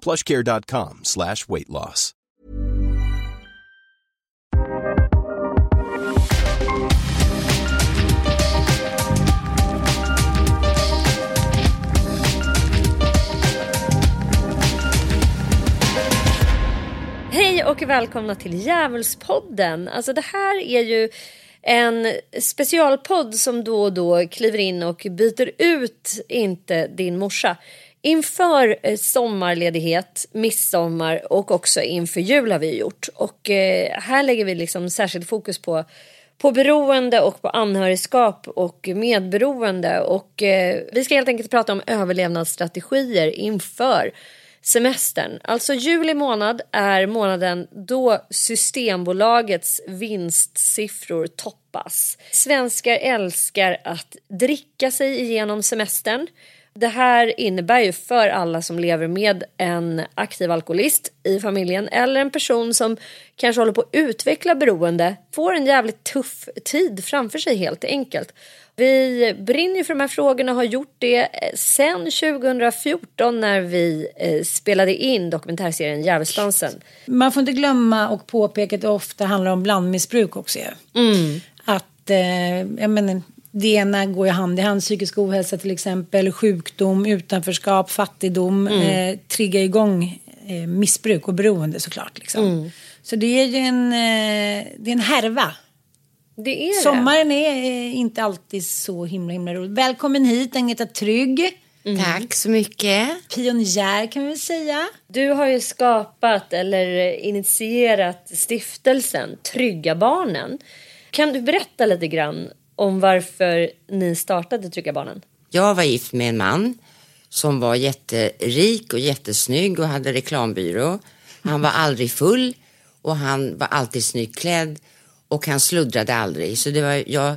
plushcare.com slash weight loss. Hej och välkomna till Djävulspodden. Alltså det här är ju en specialpodd som då och då kliver in och byter ut inte din morsa. Inför eh, sommarledighet, midsommar och också inför jul har vi gjort. Och eh, här lägger vi liksom särskilt fokus på, på beroende och på anhörigskap och medberoende. Och eh, vi ska helt enkelt prata om överlevnadsstrategier inför semestern. Alltså juli månad är månaden då Systembolagets vinstsiffror toppas. Svenskar älskar att dricka sig igenom semestern. Det här innebär ju för alla som lever med en aktiv alkoholist i familjen eller en person som kanske håller på att utveckla beroende får en jävligt tuff tid framför sig helt enkelt. Vi brinner för de här frågorna och har gjort det sedan 2014 när vi eh, spelade in dokumentärserien Djävulsdansen. Man får inte glömma och påpeka att det ofta handlar om blandmissbruk också. Mm. Att, eh, jag menar, det ena går ju hand i hand, psykisk ohälsa till exempel, sjukdom, utanförskap, fattigdom, Mm. eh, triggar igång eh, missbruk och beroende såklart. Liksom. Mm. Så det är ju en, eh, det är en härva. Det är det. Sommaren är eh, inte alltid så himla himla rolig. Välkommen hit Agneta Trygg. Tack så mycket. Pionjär kan vi väl säga. Du har ju skapat eller initierat stiftelsen Trygga Barnen. Kan du berätta lite grann om varför ni startade Trygga Barnen? Jag var gift med en man som var jätterik och jättesnygg och hade reklambyrå. Han var aldrig full och han var alltid snyggt klädd och han sluddrade aldrig. Så det var jag,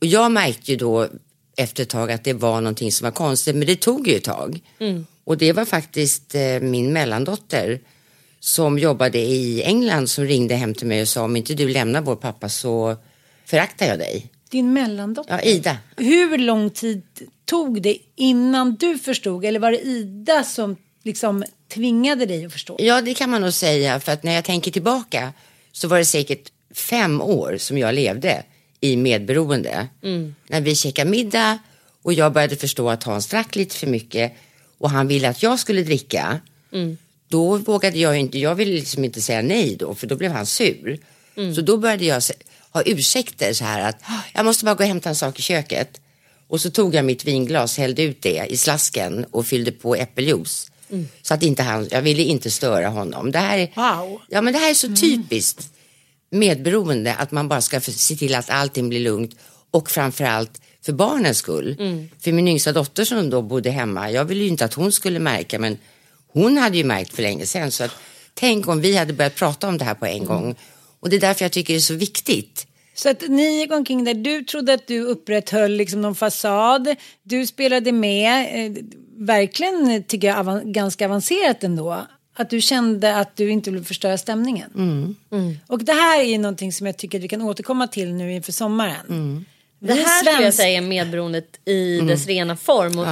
och jag märkte ju då efter ett tag att det var någonting som var konstigt, men det tog ju ett tag. Och det var faktiskt eh, min mellandotter som jobbade i England som ringde hem till mig och sa om inte du lämnar vår pappa så föraktar jag dig. Din mellandotter. Ja, Ida. Hur lång tid tog det innan du förstod? Eller var det Ida som liksom tvingade dig att förstå? Ja, det kan man nog säga. För att när jag tänker tillbaka så var det säkert fem år som jag levde i medberoende. När vi käkade middag och jag började förstå att Hans drack lite för mycket och han ville att jag skulle dricka. Då vågade jag inte, jag ville liksom inte säga nej då för då blev han sur. Så då började jag ha ursäkter så här att "Ah, jag måste bara gå och hämta en sak i köket. Och så tog jag mitt vinglas, hällde ut det i slasken och fyllde på äppeljuice. Så att inte han, jag ville inte störa honom. Det här är, Wow. ja, men det här är så typiskt medberoende att man bara ska se till att allting blir lugnt och framförallt för barnens skull. För min yngsta dotter som då bodde hemma, jag ville ju inte att hon skulle märka men hon hade ju märkt för länge sedan. Så att, tänk om vi hade börjat prata om det här på en gång. Och det är därför jag tycker det är så viktigt. Så att ni gick omkring där, du trodde att du upprätthöll liksom någon fasad, du spelade med, eh, verkligen tycker jag avan- ganska avancerat ändå. Att du kände att du inte ville förstöra stämningen. Mm. Och det här är ju någonting som jag tycker att vi kan återkomma till nu inför sommaren. Det Vi här skulle jag säga är medberoendet i dess rena form. Och,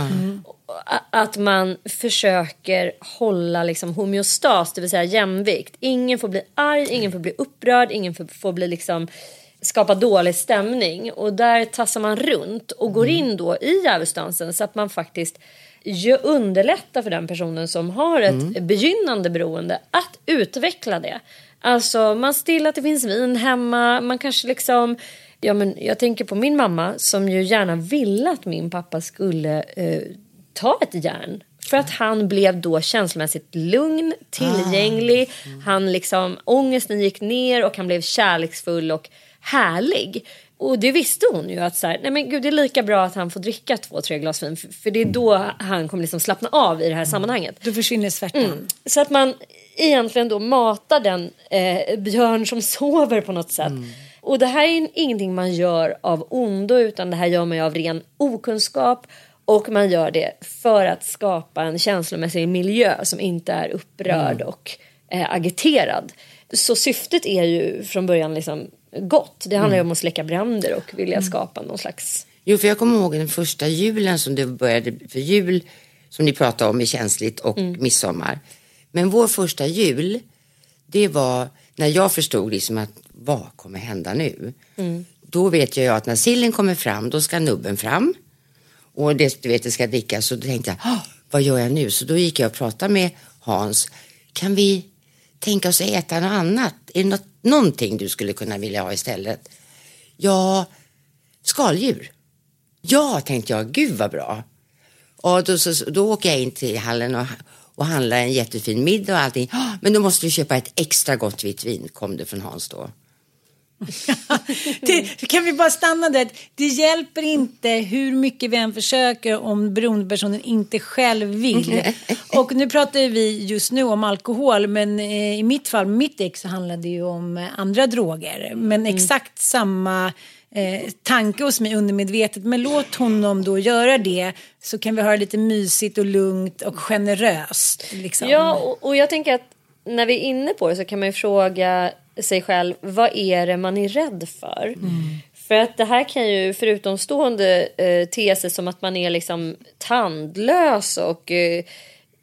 och Att man försöker hålla liksom homeostas, det vill säga jämvikt. Ingen får bli arg, ingen får bli upprörd, ingen får, får bli liksom skapa dålig stämning. Och där tassar man runt och går in då i djävulsdansen så att man faktiskt underlättar för den personen som har ett begynnande beroende att utveckla det. Alltså man till att det finns vin hemma, man kanske liksom Ja, men jag tänker på min mamma som ju gärna ville att min pappa skulle eh, ta ett järn. För att han blev då känslomässigt lugn, tillgänglig. Han liksom, ångesten gick ner och han blev kärleksfull och härlig. Och det visste hon ju att så här, nej men gud det är lika bra att han får dricka två, tre glas vin. För, för det är då han kommer liksom slappna av i det här sammanhanget. Då försvinner svärtan. Mm. Så att man egentligen då matar den eh, björn som sover på något sätt. Och det här är ingenting man gör av ondo utan det här gör man ju av ren okunskap. Och man gör det för att skapa en känslomässig miljö som inte är upprörd och eh, agiterad. Så syftet är ju från början liksom gott. Det handlar ju om att släcka bränder och vilja skapa någon slags... Jo, för jag kommer ihåg den första julen som det började, för jul som ni pratade om är känsligt och midsommar. Men vår första jul, det var när jag förstod liksom att vad kommer hända nu? Då vet jag ju att när sillen kommer fram, då ska nubben fram. Och det, du vet, det ska drickas. Så då tänkte jag, vad gör jag nu? Så då gick jag och pratade med Hans. Kan vi tänka oss att äta något annat? Är det något, någonting du skulle kunna vilja ha istället? Ja, skaldjur. Ja, tänkte jag, gud vad bra. Och då, så, då åker jag in till hallen och, och handlar en jättefin middag och allting. Men då måste vi köpa ett extra gott vitt vin, kom det från Hans då. Det, kan vi bara stanna där? Det hjälper inte hur mycket vi än försöker om beroendepersonen inte själv vill. Och nu pratar vi just nu om alkohol men eh, i mitt fall, mitt ex, så handlade det ju om eh, andra droger. Men exakt samma eh, tanke hos mig undermedvetet. Men låt honom då göra det så kan vi ha det lite mysigt och lugnt och generöst. Liksom. Ja, och, och jag tänker att när vi är inne på det så kan man ju fråga sig själv vad är det man är rädd för? För att det här kan ju förutom stående eh, teser som att man är liksom tandlös och eh,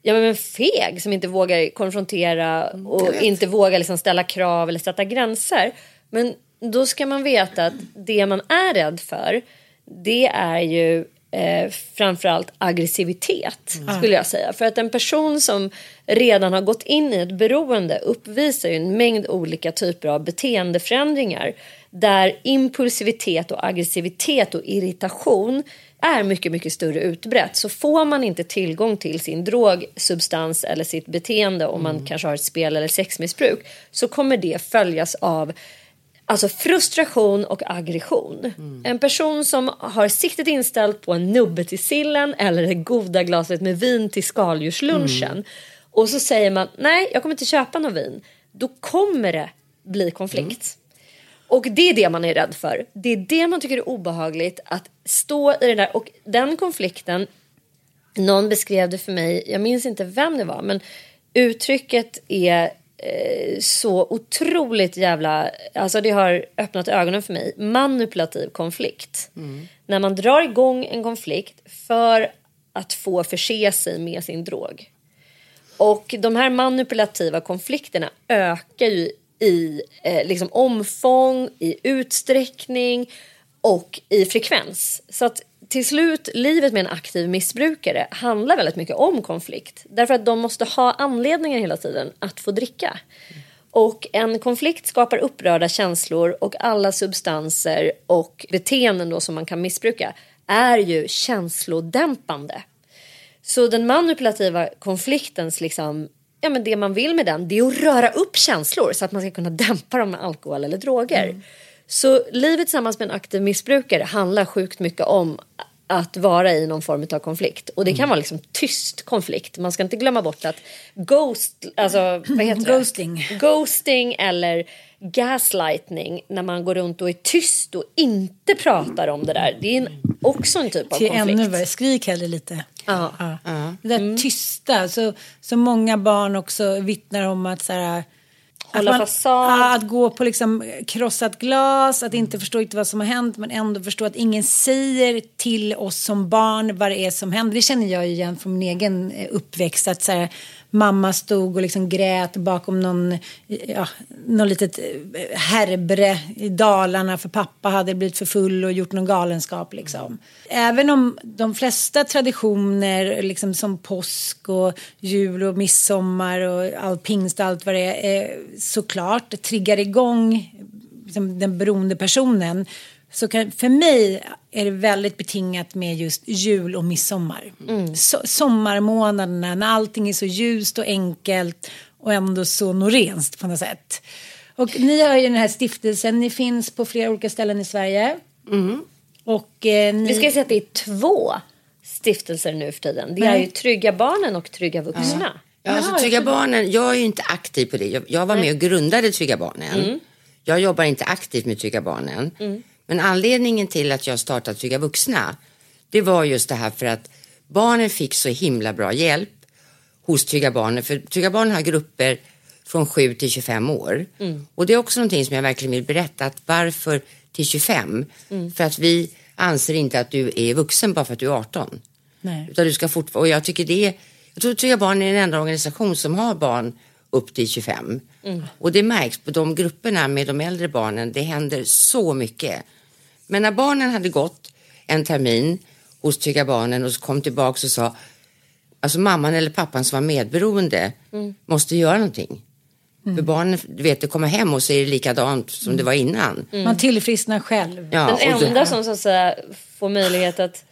ja, men feg som inte vågar konfrontera och inte vågar liksom ställa krav eller sätta gränser. Men då ska man veta att det man är rädd för det är ju eh, framförallt aggressivitet skulle jag säga. För att en person som redan har gått in i ett beroende uppvisar ju en mängd olika typer av beteendeförändringar där impulsivitet och aggressivitet och irritation är mycket, mycket större utbrett. Så får man inte tillgång till sin drogsubstans eller sitt beteende om man kanske har ett spel eller sexmissbruk så kommer det följas av Alltså frustration och aggression. En person som har siktet inställt på en nubbe till sillen eller det goda glaset med vin till skaldjurslunchen. Och så säger man nej, jag kommer inte köpa någon vin. Då kommer det bli konflikt. Och det är det man är rädd för. Det är det man tycker är obehagligt att stå i det där. Och den konflikten, någon beskrev det för mig, jag minns inte vem det var, men uttrycket är så otroligt jävla, alltså det har öppnat ögonen för mig. Manipulativ konflikt. När man drar igång en konflikt för att få förse sig med sin drog. Och de här manipulativa konflikterna ökar ju i eh, liksom omfång, i utsträckning och i frekvens. Så att till slut, livet med en aktiv missbrukare handlar väldigt mycket om konflikt. Därför att de måste ha anledningar hela tiden att få dricka. Och en konflikt skapar upprörda känslor och alla substanser och beteenden då som man kan missbruka är ju känslodämpande. Så den manipulativa konfliktens liksom, ja men det man vill med den det är att röra upp känslor så att man ska kunna dämpa dem med alkohol eller droger. Mm. Så livet tillsammans med en aktiv missbrukare handlar sjukt mycket om att vara i någon form av konflikt. Och det kan vara liksom tyst konflikt. Man ska inte glömma bort att ghost, alltså vad heter det? Ghosting. Ghosting eller gaslightning när man går runt och är tyst och inte pratar om det där. Det är en, också en typ av Till konflikt. ännu värre, skrik hellre lite. Ja. Det där tysta, så, så många barn också vittnar om att så här, Hålla att man- fasad. Att gå på liksom krossat glas, att inte förstå inte vad som har hänt men ändå förstå att ingen säger till oss som barn vad det är som händer. Det känner jag igen från min egen eh, uppväxt. Att så här, mamma stod och liksom grät bakom någon, ja, någon litet eh, härbre i Dalarna för pappa hade blivit för full och gjort någon galenskap. Liksom. Även om de flesta traditioner liksom som påsk och jul och midsommar och all pingst och allt vad det är eh, såklart triggar igång liksom, den beroende personen så kan, för mig är det väldigt betingat med just jul och midsommar. So, sommarmånaderna när allting är så ljust och enkelt och ändå så norenskt på något sätt. Och ni har ju den här stiftelsen, ni finns på flera olika ställen i Sverige. Och eh, ni... Vi ska säga att det är två stiftelser nu för tiden. Det är Nej. ju Trygga Barnen och Trygga Vuxna. Ja, alltså, Jaha, Trygga Barnen, jag är ju inte aktiv på det. Jag, jag var med och grundade Trygga Barnen. Jag jobbar inte aktivt med Trygga Barnen. Men anledningen till att jag startade Trygga Vuxna, det var just det här för att barnen fick så himla bra hjälp hos Trygga Barnen. För Trygga Barnen har grupper från 7 till 25 år. Och det är också någonting som jag verkligen vill berätta, att varför till 25? För att vi anser inte att du är vuxen bara för att du är 18. Nej. Utan du ska fort, och jag tycker det, jag tror Trygga Barn är den enda organisation som har barn upp till 25. Och det märks på de grupperna med de äldre barnen, det händer så mycket. Men när barnen hade gått en termin hos Trygga Barnen och så kom tillbaka och sa, alltså mamman eller pappan som var medberoende måste göra någonting. För barnen, du vet, det kommer hem och det likadant som det var innan. Man tillfrisknar själv. Ja, Den enda som så att säga får möjlighet att,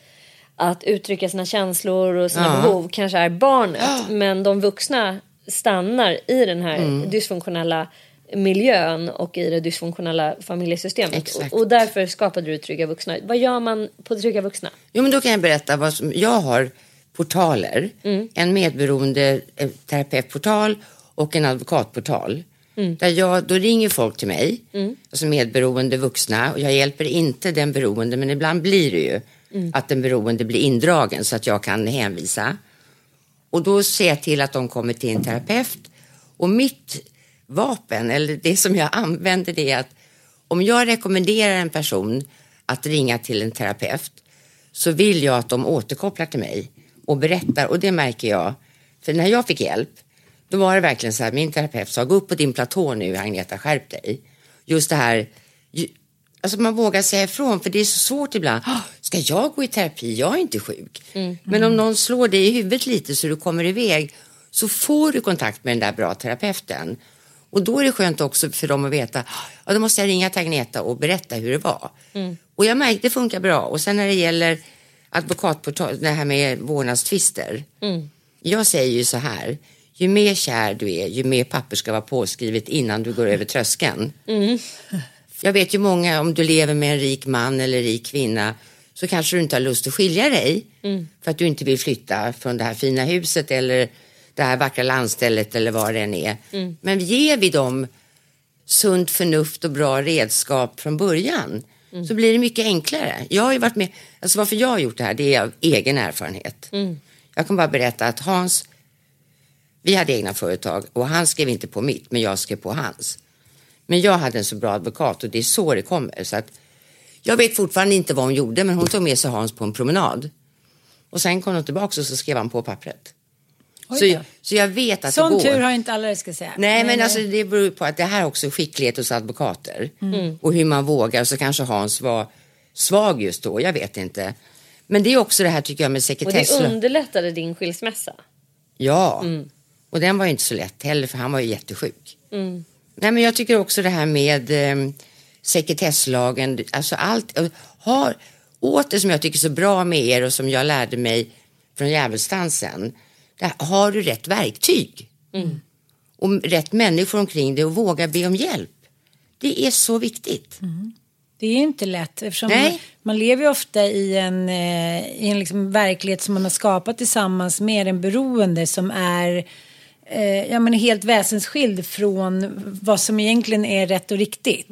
att uttrycka sina känslor och sina Ja. behov kanske är barnet. Men de vuxna stannar i den här Mm. dysfunktionella miljön och i det dysfunktionella familjesystemet. Exakt. Och, och därför skapade du Trygga Vuxna. Vad gör man på Trygga Vuxna? Jo, men då kan jag berätta vad som, jag har portaler. En medberoende eh, terapeutportal och en advokatportal. Där jag, då ringer folk till mig, alltså medberoende vuxna och jag hjälper inte den beroende men ibland blir det ju att den beroende blir indragen så att jag kan hänvisa. Och då ser jag till att de kommer till en terapeut och mitt vapen, eller det som jag använder det är att om jag rekommenderar en person att ringa till en terapeut så vill jag att de återkopplar till mig och berättar och det märker jag. För när jag fick hjälp då var det verkligen så här, min terapeut sa gå upp på din platå nu Agneta, skärp dig. Just det här, alltså man vågar säga ifrån för det är så svårt ibland. "Ah, Ska jag gå i terapi? Jag är inte sjuk. Men om någon slår dig i huvudet lite så du kommer iväg så får du kontakt med den där bra terapeuten. Och då är det skönt också för dem att veta, ja då måste jag ringa till Agneta och berätta hur det var. Och jag märkte det funkar bra. Och sen när det gäller advokatportal, det här med vårdnadstvister. Jag säger ju så här, ju mer kär du är, ju mer papper ska vara påskrivet innan du går över tröskeln. Jag vet ju många, om du lever med en rik man eller rik kvinna så kanske du inte har lust att skilja dig för att du inte vill flytta från det här fina huset eller det här vackra landstället eller vad det än är. Men ger vi dem sunt förnuft och bra redskap från början så blir det mycket enklare. Jag har ju varit med, alltså varför jag har gjort det här det är av egen erfarenhet. Jag kan bara berätta att Hans, vi hade egna företag och han skrev inte på mitt men jag skrev på hans. Men jag hade en så bra advokat och det är så det kommer. Så att jag vet fortfarande inte vad hon gjorde men hon tog med sig Hans på en promenad. Och sen kom hon tillbaka och så skrev han på pappret. Så, jag- så jag vet att Sån det går. tur har inte alla, det ska säga. Nej, men alltså det beror på att det här är också skicklighet hos advokater. Och hur man vågar. Så kanske Hans var svag just då, jag vet inte. Men det är också det här tycker jag med Och det sekretess. underlättade din skilsmässa. Ja, och den var ju inte så lätt heller för han var ju jättesjuk. Nej, men jag tycker också det här med eh, sekretesslagen, alltså allt. och Har, åter som jag tycker så bra med er och som jag lärde mig från djävulsdansen. Där har du rätt verktyg? Och rätt människor omkring dig och våga be om hjälp. Det är så viktigt. Det är ju inte lätt eftersom Nej. man lever ofta i en, eh, i en liksom verklighet som man har skapat tillsammans med en beroende som är eh, ja, men helt väsensskild från vad som egentligen är rätt och riktigt.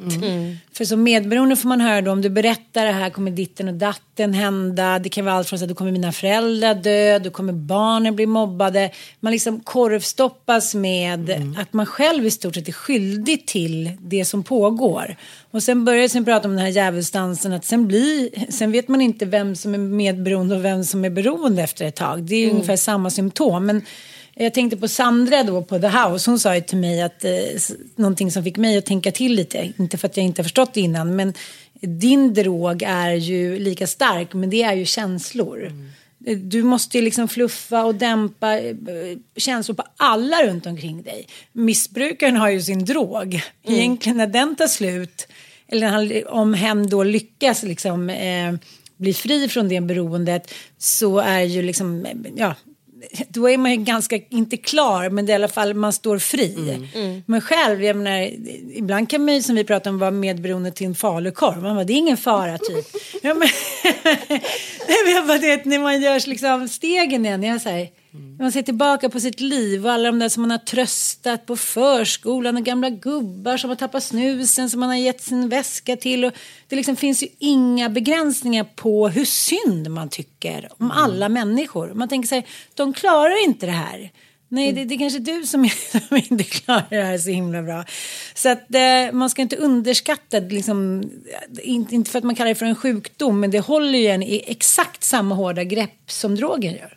För som medberoende får man höra då om du berättar det här kommer ditten och datten hända. Det kan vara allt från att då kommer mina föräldrar dö, då kommer barnen bli mobbade. Man liksom korvstoppas med att man själv i stort sett är skyldig till det som pågår. Och sen börjar sen prata om den här djävulsdansen att sen, blir, sen vet man inte vem som är medberoende och vem som är beroende efter ett tag. Det är ungefär samma symptom. Men jag tänkte på Sandra då på The House. Hon sa ju till mig att eh, någonting som fick mig att tänka till lite. Inte för att jag inte har förstått det innan. Men din drog är ju lika stark. Men det är ju känslor. Eh, Du måste ju liksom fluffa och dämpa eh, känslor på alla runt omkring dig. Missbrukaren har ju sin drog. Egentligen när den tar slut. Eller om hen då lyckas liksom eh, bli fri från det beroendet. Så är ju liksom, eh, ja då är man ju ganska, inte klar, men det är i alla fall man står fri. Men själv, jag menar, ibland kan man ju som vi pratar om vara medberoende till en falukorv. Man bara, det är ingen fara typ. ja, men jag bara, det, när man gör liksom stegen igen, jag säger man ser tillbaka på sitt liv och alla de där som man har tröstat på förskolan och gamla gubbar som har tappat snusen som man har gett sin väska till. Och det liksom finns ju inga begränsningar på hur synd man tycker om alla människor. Man tänker sig, de klarar inte det här. Nej, det, det är kanske du som, inte klarar det här så himla bra. Så att eh, man ska inte underskatta, liksom, inte, inte för att man kallar det för en sjukdom, men det håller ju en i exakt samma hårda grepp som drogen gör.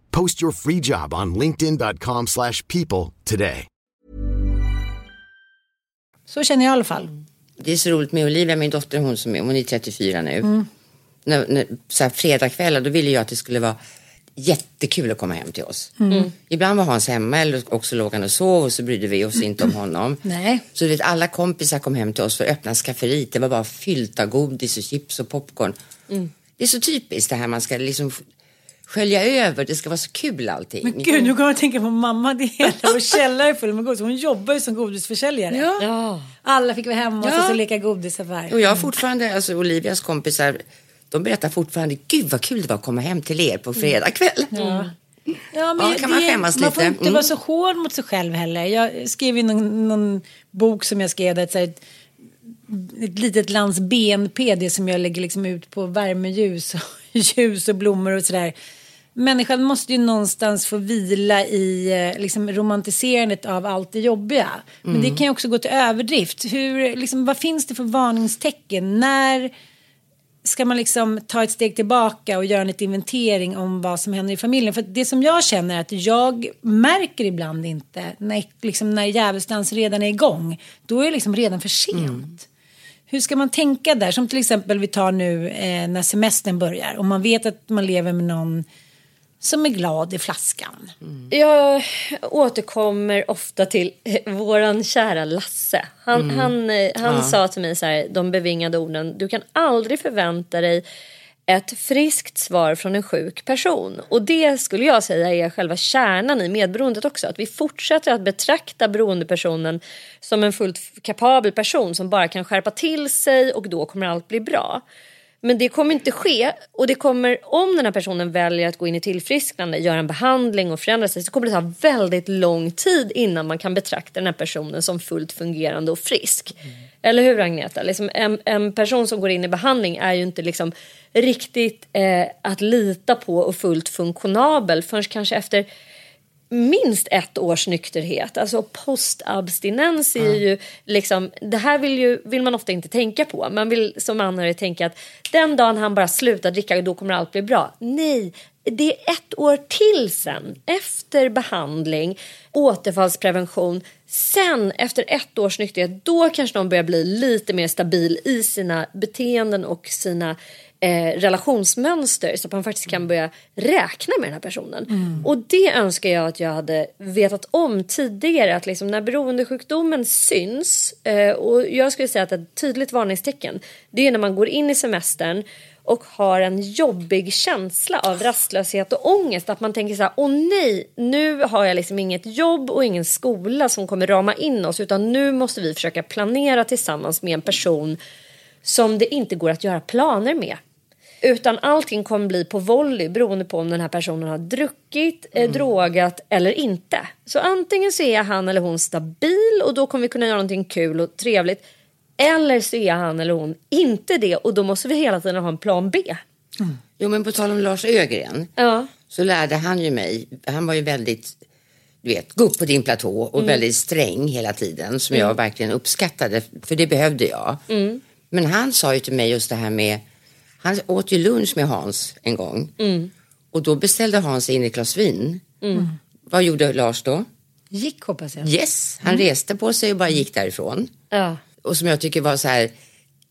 Post your free job on linkedin.com/people slash people today. Så känner jag i alla fall. Det är så roligt med Olivia, min dotter, hon som är, hon är 34 nu. När, när, så här, fredagskvällar, då ville jag att det skulle vara jättekul att komma hem till oss. Mm. Ibland var Hans hemma eller också låg han och sov och så brydde vi oss inte om honom. Nej. Så du vet, alla kompisar kom hem till oss för att öppna skafferiet. Det var bara fyllt av godis och chips och popcorn. Det är så typiskt det här man ska liksom skölja över. Det ska vara så kul allting. Men gud, nu kommer jag att tänka på mamma. Det hela vår källare full med godis. Hon jobbar ju som godisförsäljare. Ja. Alla fick vara hemma och Ja. så, så leka godisaffär. Och jag har fortfarande, alltså Olivias kompisar, de berättar fortfarande, gud vad kul det var att komma hem till er på fredag kväll. Ja. Ja, Ja, kan man det- skämmas Man får lite. inte Mm. vara så hård mot sig själv heller. Jag skrev i någon, någon bok som jag skrev, där, ett, ett, ett litet lands BNP, det som jag lägger liksom ut på värmeljus och ljus och blommor och sådär. Människan måste ju någonstans få vila i eh, liksom, romantiserandet av allt det jobbiga. Men Mm. det kan ju också gå till överdrift. Hur, liksom, vad finns det för varningstecken? När ska man liksom ta ett steg tillbaka och göra en liten inventering om vad som händer i familjen? För det som jag känner är att jag märker ibland inte när, liksom, när djävulsdans redan är igång. Då är det liksom redan för sent. Hur ska man tänka där? Som till exempel vi tar nu eh, när semestern börjar. Och man vet att man lever med någon som är glad i flaskan. Jag återkommer ofta till våran kära Lasse. Han, Mm. han, han Ja. sa till mig så här, de bevingade orden. Du kan aldrig förvänta dig ett friskt svar från en sjuk person. Och det skulle jag säga är själva kärnan i medberoendet också. Att vi fortsätter att betrakta beroendepersonen som en fullt kapabel person som bara kan skärpa till sig och då kommer allt bli bra. Men det kommer inte ske och det kommer om den här personen väljer att gå in i tillfrisknande, göra en behandling och förändra sig så kommer det ta väldigt lång tid innan man kan betrakta den här personen som fullt fungerande och frisk. Eller hur Agneta? Liksom en, en person som går in i behandling är ju inte liksom riktigt eh, att lita på och fullt funktionabel förrän kanske efter minst ett års nykterhet. Alltså postabstinens är ju liksom, det här vill, ju, vill man ofta inte tänka på. Man vill som anhörig tänka att den dagen han bara slutar dricka då kommer allt bli bra. Nej, det är ett år till sen. Efter behandling, återfallsprevention. Sen efter ett års nykterhet då kanske de börjar bli lite mer stabil i sina beteenden och sina eh, relationsmönster så att man faktiskt kan börja räkna med den här personen. Mm. Och det önskar jag att jag hade vetat om tidigare. Att liksom när beroendesjukdomen syns, eh, och jag skulle säga att ett tydligt varningstecken, det är när man går in i semestern och har en jobbig känsla av rastlöshet och ångest. Att man tänker så här, åh nej, nu har jag liksom inget jobb och ingen skola som kommer rama in oss. Utan nu måste vi försöka planera tillsammans med en person som det inte går att göra planer med. Utan allting kommer bli på volley beroende på om den här personen har druckit, eh, drogat eller inte. Så antingen så är han eller hon stabil och då kommer vi kunna göra någonting kul och trevligt. Eller så är han eller hon inte det och då måste vi hela tiden ha en plan B. Jo, men på tal om Lars Ögren Ja. så lärde han ju mig, han var ju väldigt, du vet, gå upp på din platå och Mm. väldigt sträng hela tiden som jag Mm. verkligen uppskattade, för det behövde jag. Mm. Men han sa ju till mig just det här med, han åt ju lunch med Hans en gång Mm. och då beställde Hans in ett glas vin. Mm. Vad gjorde Lars då? Gick hoppas jag. Yes, han reste på sig och bara gick därifrån. Ja. Och som jag tycker var så här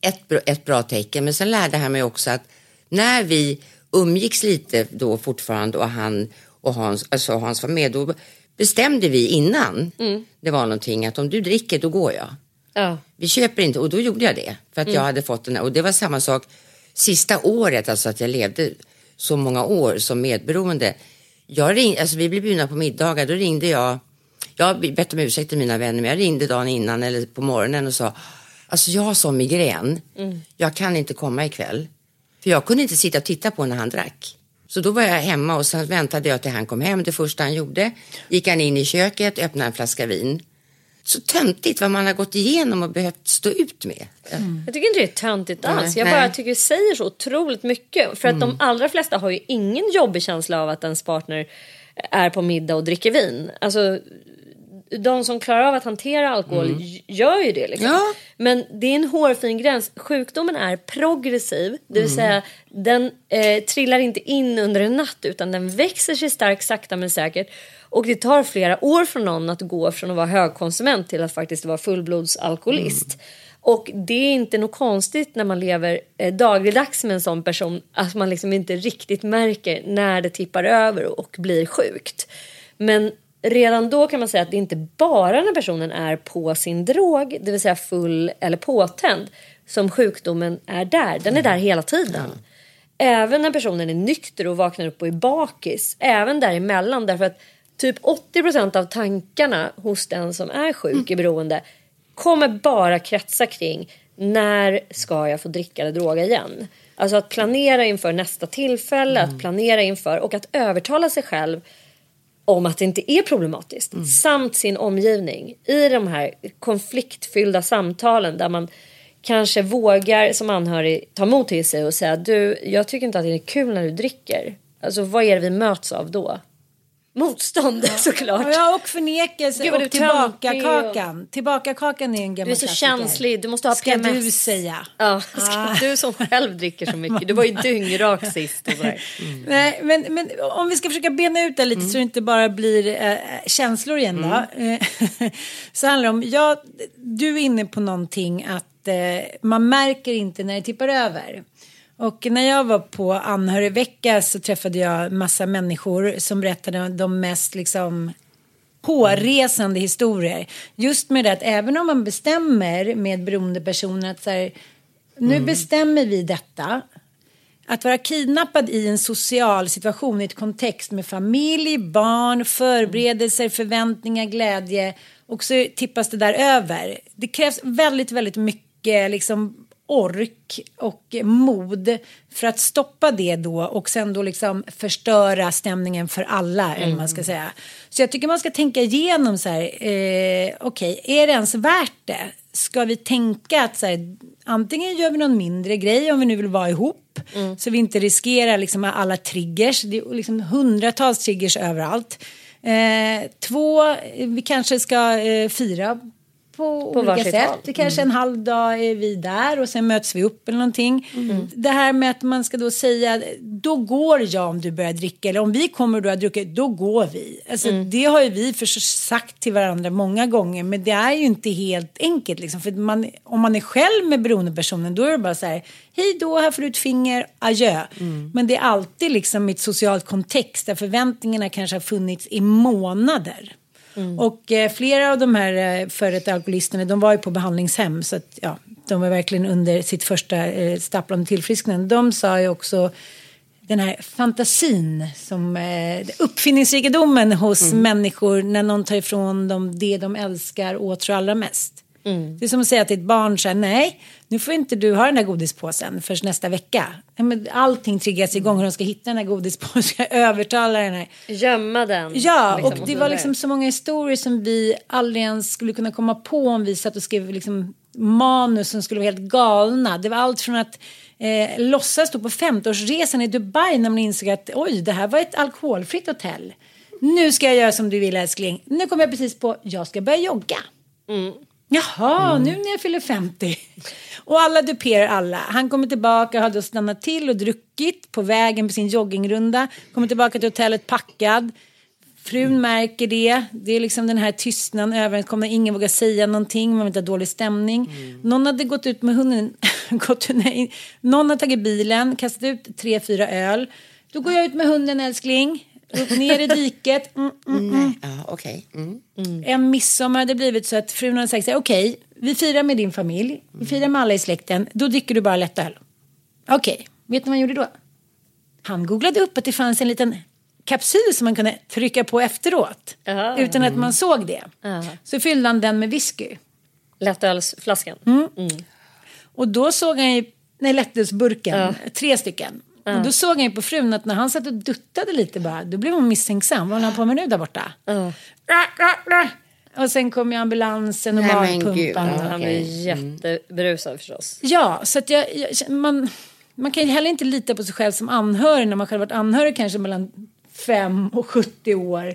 ett, bra- ett bra tecken. Men sen lärde han mig också att när vi umgicks lite då fortfarande och han och Hans, alltså Hans var med, då bestämde vi innan Mm. det var någonting att om du dricker då går jag. Ja. Vi köper inte och då gjorde jag det för att Mm. jag hade fått den här, och det var samma sak sista året, alltså att jag levde så många år som medberoende. Jag ring, alltså vi blev bjudna på middagar, då ringde jag, jag har bett om ursäkt till mina vänner, men jag ringde dagen innan eller på morgonen och sa, alltså jag har sån migrän, Mm. jag kan inte komma ikväll. För jag kunde inte sitta och titta på när han drack. Så då var jag hemma och sen väntade jag till han kom hem. Det första han gjorde, gick han in i köket, öppnade en flaska vin. Så töntigt vad man har gått igenom och behövt stå ut med. Jag tycker inte det är töntigt Nej, alls. Jag nej. bara tycker det säger så otroligt mycket. För att de allra flesta har ju ingen jobbig känsla av att ens partner är på middag och dricker vin. Alltså de som klarar av att hantera alkohol Mm. gör ju det. Liksom. Ja. Men det är en hårfin gräns. Sjukdomen är progressiv. Det vill Mm. säga den eh, trillar inte in under en natt utan den växer sig stark sakta men säkert. Och det tar flera år för någon att gå från att vara högkonsument till att faktiskt vara fullblodsalkoholist. Och det är inte något konstigt när man lever eh, dagligdags med en sån person att man liksom inte riktigt märker när det tippar över och blir sjukt. Men redan då kan man säga att det inte bara när personen är på sin drog, det vill säga full eller påtänd, som sjukdomen är där. Den är där hela tiden. Även när personen är nykter och vaknar upp och är bakis. Även däremellan. Därför att typ 80% av tankarna hos den som är sjuk i beroende kommer bara kretsa kring när ska jag få dricka eller droga igen. Alltså att planera inför nästa tillfälle, att planera inför och att övertala sig själv om att det inte är problematiskt. Samt sin omgivning i de här konfliktfyllda samtalen där man kanske vågar som anhörig ta mod till sig och säga du, jag tycker inte att det är kul när du dricker. Alltså vad är det vi möts av då? Motstånd såklart. Ja, och förnekelse Gud, och tillbakakakan. Tillbakakan är en gammal Du är så klassiker. känslig, du måste ha Ska PMS. du säga. Ja, ska du som själv dricker så mycket. Du var ju dyngrak sist och sådär. Nej, men, men om vi ska försöka bena ut det lite så det inte bara blir eh, känslor igen då. Eh, så handlar det om, ja, du är inne på någonting att eh, man märker inte när det tippar över. Och när jag var på anhörigvecka så träffade jag massa människor som berättade de mest liksom hårresande historier. Just med det att även om man bestämmer med beroendepersoner att så här, nu bestämmer vi detta. Att vara kidnappad i en social situation i ett kontext med familj, barn, förberedelser, förväntningar, glädje och så tippas det där över. Det krävs väldigt, väldigt mycket liksom ork och mod för att stoppa det då och sen då liksom förstöra stämningen för alla eller vad man ska säga. Så jag tycker man ska tänka igenom så här, eh, okej, är det ens värt det? Ska vi tänka att så här, antingen gör vi någon mindre grej om vi nu vill vara ihop så vi inte riskerar liksom alla triggers. Det är liksom hundratals triggers överallt. Eh, två, vi kanske ska eh, fira på, olika varsitt sätt. håll. Det kanske en halv dag är vi där och sen möts vi upp eller någonting. Det här med att man ska då säga då går jag om du börjar dricka eller om vi kommer och du har druckit då går vi. Alltså, Det har ju vi sagt till varandra många gånger men det är ju inte helt enkelt liksom. För man, om man är själv med beroendepersonen då är det bara så här hej då här får du ett finger adjö. Men det är alltid liksom i ett socialt kontext där förväntningarna kanske har funnits i månader. Och eh, flera av de här eh, före detta alkoholisterna de var ju på behandlingshem så att ja, de var verkligen under sitt första eh, stapplande tillfrisknande. De sa ju också den här fantasin som eh, uppfinningsrikedomen hos människor när någon tar ifrån dem det de älskar och åtrår allra mest. Det är som att säga till ett barn så här, nej, nu får inte du ha den där godispåsen först nästa vecka. Men Allting triggas igång hur de ska hitta den här godispåsen, ska övertala den här. Gömma den. Ja, liksom, och det var liksom så många historier som vi aldrig ens skulle kunna komma på om vi satt och skrev liksom manus som skulle vara helt galna. Det var allt från att eh, låtsas stå på 50-årsresan i Dubai när man insåg att oj, det här var ett alkoholfritt hotell. Nu ska jag göra som du vill älskling. Nu kommer jag precis på, jag ska börja jogga. Jaha, nu när jag fyller 50. Och alla duperar alla. Han kommer tillbaka, har då stannat till och druckit på vägen på sin joggingrunda. Kommer tillbaka till hotellet packad. Frun märker det. Det är liksom den här tystnaden, överenskomna. Ingen vågar säga någonting. Man vill inte ha dålig stämning. Någon hade gått ut med hunden. gått, nej. Någon har tagit bilen, kastat ut tre, fyra öl. Då går jag ut med hunden älskling. Upp ner i diket. Mm, mm, mm. Ja, okej. Mm. En midsommar hade blivit så att frun hade sagt okej, vi firar med din familj, vi firar med alla i släkten, då dricker du bara lättöl. Okej, vet ni vad han gjorde då? Han googlade upp att det fanns en liten kapsyl som man kunde trycka på efteråt. Jaha. Utan att man såg det. Ja. Så fyllde han den med whisky. Lättölsflaskan. Mm. Och då såg han ju, nej lättölsburken, tre stycken. Och då såg han ju på frun att när han satt och duttade lite bara, då blev hon misstänksam. Vad håller han på med nu där borta? Ra. Och sen kom ju ambulansen och magpumpan. ja. Han är jätteberusad förstås. Ja, så att jag, jag, man, man kan ju heller inte lita på sig själv som anhörig när man själv varit anhörig kanske mellan 5 och 70 år.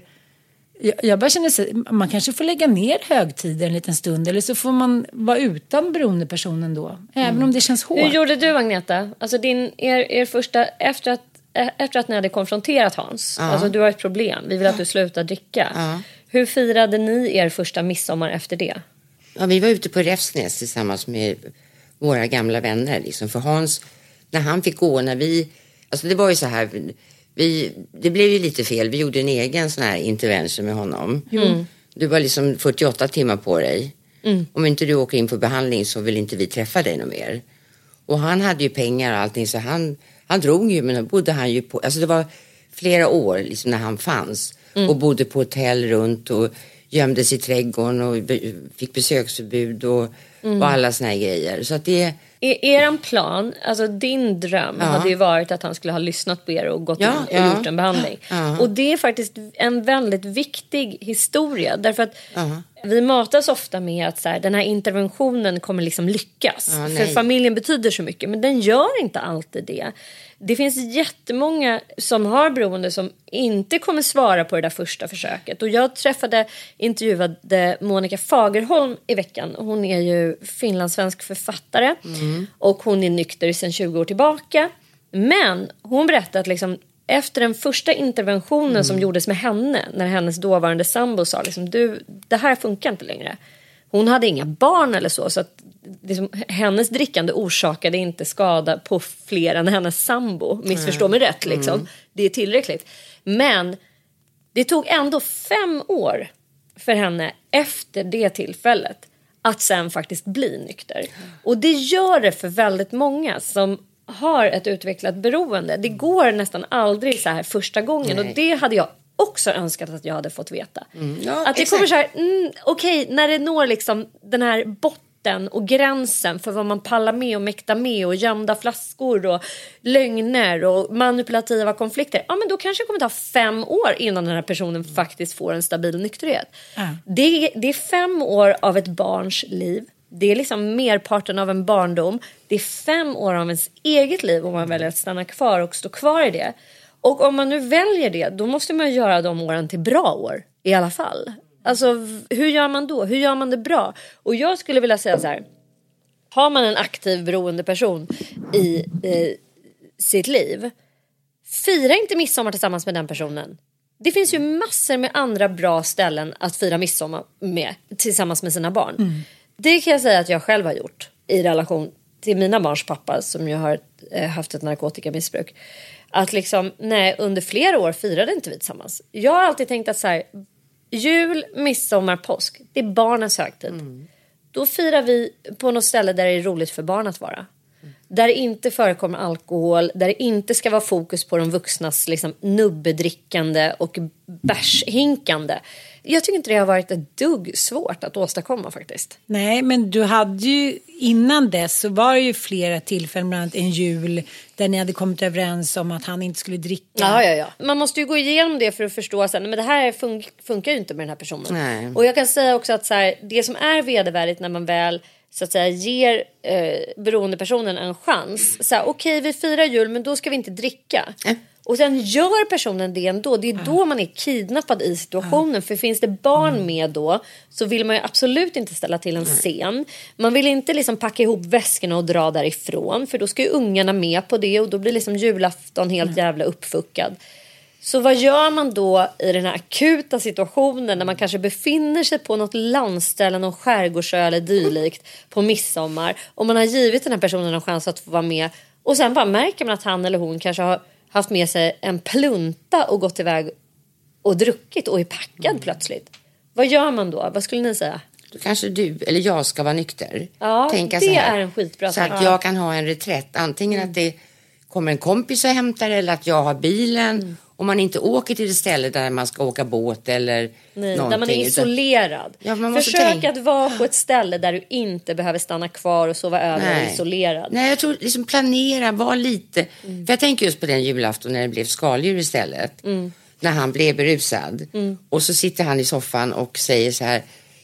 Jag, bara känner sig, man kanske får lägga ner högtider en liten stund eller så får man vara utan beroendepersonen då. Även om det känns hårt. Hur gjorde du Agneta? Alltså din, er, er första, efter att, eh, efter att ni hade konfronterat Hans, alltså du har ett problem, vi vill att du slutar dricka. Ja. Hur firade ni er första midsommar efter det? Ja, vi var ute på Räfsnäs tillsammans med våra gamla vänner. Liksom. För Hans, när han fick gå, när vi... Alltså det var ju så här, vi, det blev ju lite fel. Vi gjorde en egen sån här intervention med honom. Du var liksom 48 timmar på dig. Om inte du åker in på behandling så vill inte vi träffa dig något mer. Och han hade ju pengar och allting så han, han drog ju men då bodde han ju på, alltså det var flera år liksom när han fanns och bodde på hotell runt och gömde sig i trädgården och fick besöksförbud och Mm. och alla såna här grejer. Så att det, Er, eran plan, alltså din dröm Ja. hade ju varit att han skulle ha lyssnat på er och gått Ja, in och ja. gjort en behandling. Ja. Och det är faktiskt en väldigt viktig historia. Därför att vi matas ofta med att så här, den här interventionen kommer liksom lyckas. För familjen betyder så mycket. Men den gör inte alltid det. Det finns jättemånga som har beroende som inte kommer svara på det där första försöket. Och jag träffade, intervjuade Monica Fagerholm i veckan. Hon är ju finlandssvensk författare. Och hon är nykter sedan 20 år tillbaka. Men hon berättade att liksom, efter den första interventionen som gjordes med henne. När hennes dåvarande sambo sa liksom, du, det här funkar inte längre. Hon hade inga barn eller så. så att liksom, hennes drickande orsakade inte skada på fler än hennes sambo. Missförstå mig rätt liksom. Mm. Det är tillräckligt. Men det tog ändå fem år för henne efter det tillfället att sen faktiskt bli nykter. Och det gör det för väldigt många som har ett utvecklat beroende. Det går nästan aldrig så här första gången Nej. och det hade jag också önskat att jag hade fått veta. ja, att det exakt. kommer så här, mm, okej, när det når liksom den här botten och gränsen för vad man pallar med och mäktar med och gömda flaskor och lögner och manipulativa konflikter. Ja, men då kanske det kommer ta fem år innan den här personen faktiskt får en stabil nykterhet. Det, det är fem år av ett barns liv. Det är liksom merparten av en barndom. Det är fem år av ens eget liv om man väljer att stanna kvar och stå kvar i det. Och om man nu väljer det, då måste man göra de åren till bra år i alla fall. Alltså hur gör man då? Hur gör man det bra? Och jag skulle vilja säga så här. Har man en aktiv beroende person i eh, sitt liv. Fira inte midsommar tillsammans med den personen. Det finns ju massor med andra bra ställen att fira midsommar med tillsammans med sina barn. Det kan jag säga att jag själv har gjort i relation till mina barns pappa som ju har eh, haft ett narkotikamissbruk. Att liksom, nej, under flera år firade inte vi tillsammans. Jag har alltid tänkt att så här, jul, midsommar, påsk, det är barnens högtid. Då firar vi på något ställe där det är roligt för barn att vara. Där det inte förekommer alkohol, där det inte ska vara fokus på de vuxnas liksom, nubbedrickande och bärshinkande. Jag tycker inte det har varit ett dugg svårt att åstadkomma faktiskt. Nej, men du hade ju innan dess så var det ju flera tillfällen, bland annat en jul där ni hade kommit överens om att han inte skulle dricka. Ja, ja, ja. Man måste ju gå igenom det för att förstå att men det här fun- funkar ju inte med den här personen. Nej. Och jag kan säga också att så här, det som är vedervärdigt när man väl så att säga ger eh, beroendepersonen en chans. Så här, Okej, vi firar jul men då ska vi inte dricka. Och sen gör personen det ändå. Det är då man är kidnappad i situationen. För finns det barn med då så vill man ju absolut inte ställa till en scen. Man vill inte liksom packa ihop väskorna och dra därifrån. För då ska ju ungarna med på det och då blir liksom julafton helt jävla uppfuckad. Så vad gör man då i den här akuta situationen när man kanske befinner sig på något landställe, någon skärgårdsö eller dylikt på midsommar och man har givit den här personen en chans att få vara med och sen bara märker man att han eller hon kanske har haft med sig en plunta och gått iväg och druckit och är packad plötsligt. Vad gör man då? Vad skulle ni säga? Då kanske du eller jag ska vara nykter. Ja, Tänka det så här, är en skitbra Så att jag kan ha en reträtt. Antingen att det kommer en kompis och hämtar eller att jag har bilen. Mm. Om man inte åker till det ställe där man ska åka båt eller Nej, någonting. där man är isolerad. Ja, man Försök tänka- att vara på ett ställe där du inte behöver stanna kvar och sova över och Nej. isolerad. Nej, jag tror liksom planera, var lite. Mm. För jag tänker just på den julafton när det blev skaldjur istället. Mm. När han blev berusad. Och så sitter han i soffan och säger så här,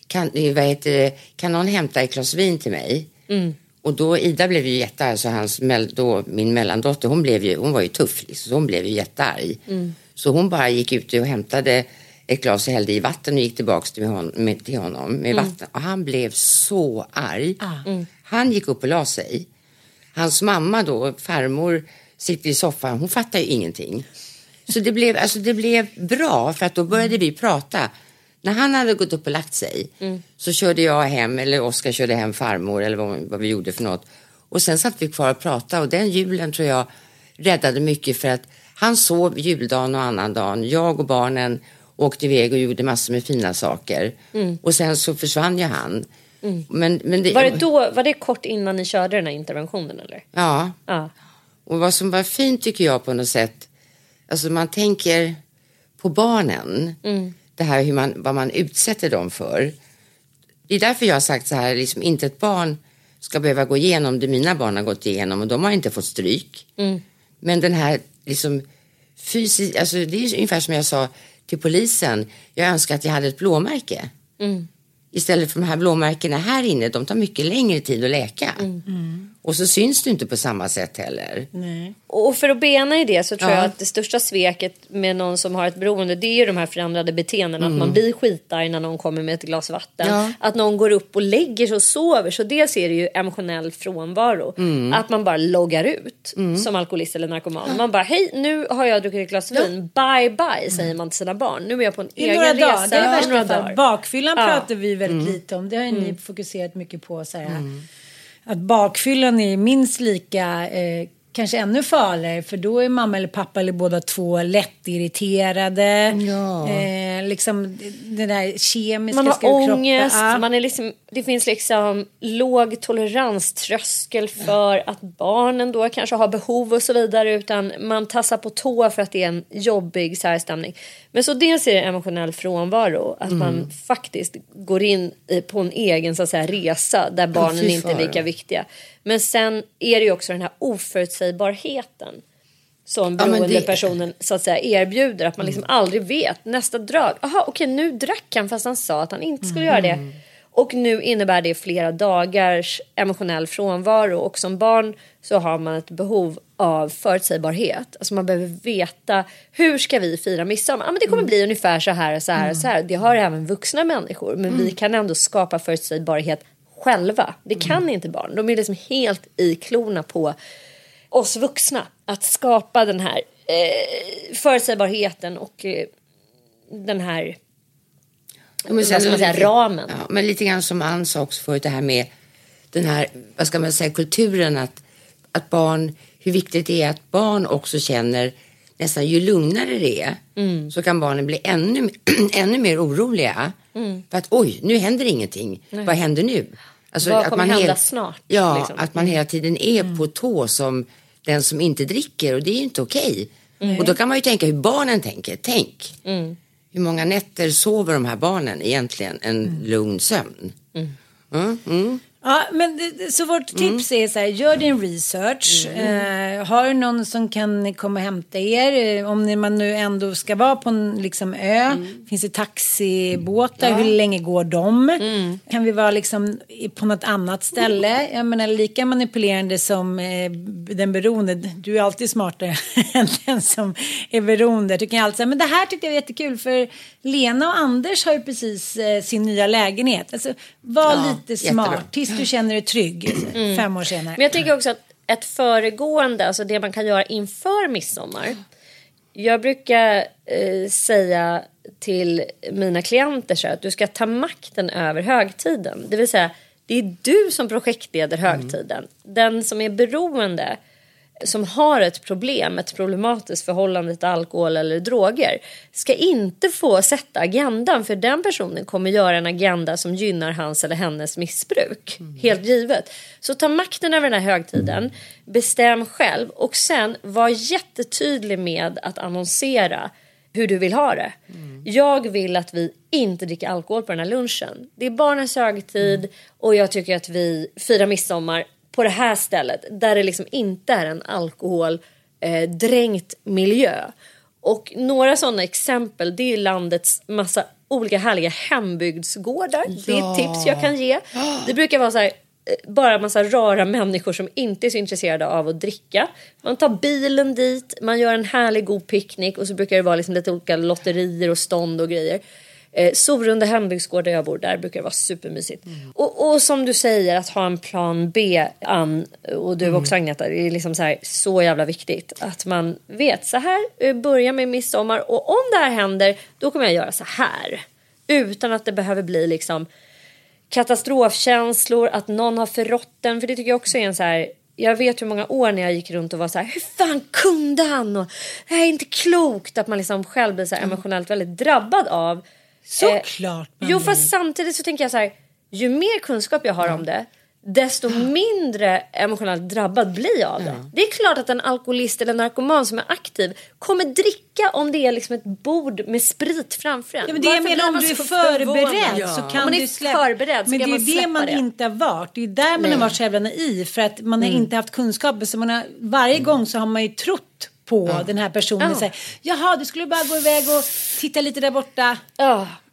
kan, vad heter det, kan någon hämta ett glas vin till mig? Mm. Och då Ida blev ju jättearg, så hans, då, min mellandotter, hon, blev ju, hon var ju tuff, liksom, så hon blev ju jättearg. Mm. Så hon bara gick ut och hämtade ett glas och hällde i vatten och gick tillbaks till, hon, med, till honom med Mm. vatten. Och han blev så arg. Mm. Han gick upp och la sig. Hans mamma då, farmor, sitter i soffan. Hon fattar ju ingenting. Så det blev, alltså det blev bra för att då började vi prata. När han hade gått upp och lagt sig Mm. så körde jag hem, eller Oskar körde hem farmor eller vad, vad vi gjorde för något. Och sen satt vi kvar och pratade och den julen tror jag räddade mycket för att han sov juldagen och annandagen. Jag och barnen åkte iväg och gjorde massor med fina saker. Mm. Och sen så försvann ju han. Mm. Men, men det, Var det, då, var det kort innan ni körde den här interventionen eller? Ja. Ja. Och vad som var fint tycker jag på något sätt, alltså man tänker på barnen, Mm. Det här hur man, vad man utsätter dem för. Det är därför jag har sagt så här, liksom inte ett barn ska behöva gå igenom det mina barn har gått igenom och de har inte fått stryk. Mm. Men den här liksom fysiskt, alltså det är ungefär som jag sa till polisen, jag önskar att jag hade ett blåmärke. Mm. Istället för de här blåmärkena här inne, de tar mycket längre tid att läka. Mm. Och så syns det inte på samma sätt heller. Nej. Och för att bena i det så tror Ja. jag att det största sveket med någon som har ett beroende det är ju de här förändrade beteendena. Mm. Att man blir skitarg när någon kommer med ett glas vatten. Ja. Att någon går upp och lägger sig och sover. Så dels är det ju emotionell frånvaro. Mm. Att man bara loggar ut som alkoholist eller narkoman. Man bara hej nu har jag druckit ett glas vin. Bye bye säger man till sina barn. Nu är jag på en I egen några resa. dagar. Det är i några dagar. Bakfyllan Ja. pratar vi väldigt Mm. lite om. Det har ju ni fokuserat mycket på. Så här, att bakfyllan är minst lika, eh, kanske ännu farligare. För då är mamma eller pappa eller båda två lättirriterade. Ja. Eh, liksom det där kemiska Man har kroppen. ångest, Ja. man är liksom, det finns liksom låg toleranströskel för att barnen då kanske har behov och så vidare utan man tassar på tå för att det är en jobbig särstämning. Men så dels är det emotionell frånvaro, att man faktiskt går in på en egen så att säga, resa där barnen fy inte är lika viktiga. Men sen är det ju också den här oförutsägbarheten som Ja, men beroende det- personen så att säga erbjuder. Att man liksom aldrig vet nästa drag. Jaha okej nu drack han fast han sa att han inte skulle göra det. Och nu innebär det flera dagars emotionell frånvaro och som barn så har man ett behov av förutsägbarhet. Alltså man behöver veta hur ska vi fira midsommar? Ja, men det kommer bli ungefär så här och så här och så här. Det har även vuxna människor men vi kan ändå skapa förutsägbarhet själva. Det kan inte barn. De är liksom helt i klorna på oss vuxna att skapa den här eh, förutsägbarheten och eh, den här Ja, men sen säga, ramen. Ja, men lite grann som Ann sa också förut, det här med den här, vad ska man säga, kulturen att, att barn, hur viktigt det är att barn också känner nästan ju lugnare det är Mm. så kan barnen bli ännu, ännu mer oroliga. Mm. För att oj, nu händer ingenting. Nej. Vad händer nu? Alltså, Vad kommer hända hela- snart, Ja, liksom? att man hela tiden är på tå som den som inte dricker och det är ju inte okej. Nej. Och då kan man ju tänka hur barnen tänker. Tänk, Mm. hur många nätter sover de här barnen egentligen en lugn sömn? Mm. Mm. Ja, men så vårt tips är så här, gör din research. Eh, har du någon som kan komma och hämta er? Eh, Om ni- man nu ändå ska vara på en liksom, ö. Finns det taxibåtar? Ja. Hur länge går de? Kan vi vara liksom på något annat ställe? Jag menar lika manipulerande som eh, den beroende. Du är alltid smartare än den som är beroende. Du kan alltid säga, men det här tyckte jag var jättekul för Lena och Anders har ju precis eh, sin nya lägenhet. Alltså, var Ja, lite smart jättebra. tills du känner dig trygg Mm. fem år senare. Men jag tänker också att ett föregående, alltså det man kan göra inför midsommar. Jag brukar eh, säga till mina klienter så att du ska ta makten över högtiden. Det vill säga, det är du som projektleder högtiden. Den som är beroende, som har ett problem, ett problematiskt förhållande till alkohol eller droger, ska inte få sätta agendan. För den personen kommer göra en agenda som gynnar hans eller hennes missbruk. Helt givet. Så ta makten över den här högtiden, bestäm själv och sen var jättetydlig med att annonsera hur du vill ha det. Jag vill att vi inte dricker alkohol på den här lunchen. Det är barnens högtid och jag tycker att vi firar midsommar på det här stället där det liksom inte är en alkoholdränkt eh, miljö. Och några sådana exempel det är landets massa olika härliga hembygdsgårdar. Det är Ja. ett tips jag kan ge. Det brukar vara så här eh, bara en massa rara människor som inte är så intresserade av att dricka. Man tar bilen dit, man gör en härlig god picknick och så brukar det vara liksom lite olika lotterier och stånd och grejer. Eh, Sorunda hembygdsgård där jag bor, där brukar det vara supermysigt. Och, och som du säger, att ha en plan B, Ann, och du också Agneta, det är liksom så, här, så jävla viktigt. Att man vet, så här eh, börjar med midsommar och om det här händer, då kommer jag göra så här. Utan att det behöver bli liksom katastrofkänslor, att någon har förrått den. För det tycker jag också är en så här... Jag vet hur många år när jag gick runt och var så här, hur fan kunde han? Och, det här är inte klokt. Att man liksom själv blir så här emotionellt väldigt drabbad av. Eh, Såklart man Jo fast samtidigt så tänker jag så här, ju mer kunskap jag har om det, desto mindre emotionellt drabbad blir jag av det. Det är klart att en alkoholist eller narkoman som är aktiv kommer dricka om det är liksom ett bord med sprit framför en. Ja, men det Varför jag menar, om du är förberedd förvånad? så kan man du släppa. förberedd så Men det är det man det. inte har varit. Det är där man Nej. har varit så jävla naiv. För att man har Mm. inte haft kunskaper. Så man har, varje gång så har man ju trott på den här personen. Ja. Så här, Jaha, du skulle bara gå iväg och titta lite där borta.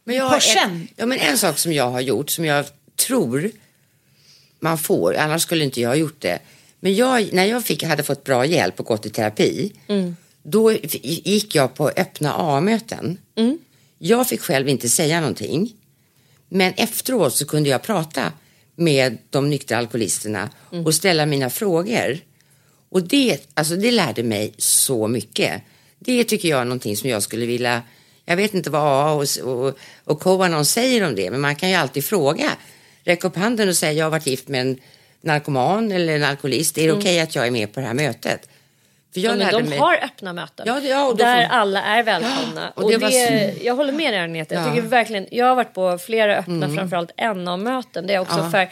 Men I jag Porschen. en, ja, men en sak som jag har gjort som jag tror man får, annars skulle inte jag ha gjort det. Men jag, när jag fick, hade fått bra hjälp och gått i terapi, Mm. då gick jag på öppna A-möten. Mm. Jag fick själv inte säga någonting, men efteråt så kunde jag prata med de nyktra alkoholisterna Mm. och ställa mina frågor. Och det, alltså det lärde mig så mycket. Det tycker jag är någonting som jag skulle vilja, jag vet inte vad AA och, och, och Koanon säger om det, men man kan ju alltid fråga. Räck upp handen och säga jag har varit gift med en narkoman eller en alkoholist. Är det Mm. okej att jag är med på det här mötet? För jag Ja, de mig... har öppna möten Ja, det- ja, där får- alla är välkomna. och och det det var jag håller med dig Agneta. Jag, Ja. tycker verkligen, jag har varit på flera öppna, Mm. framförallt NA-möten. Det är också för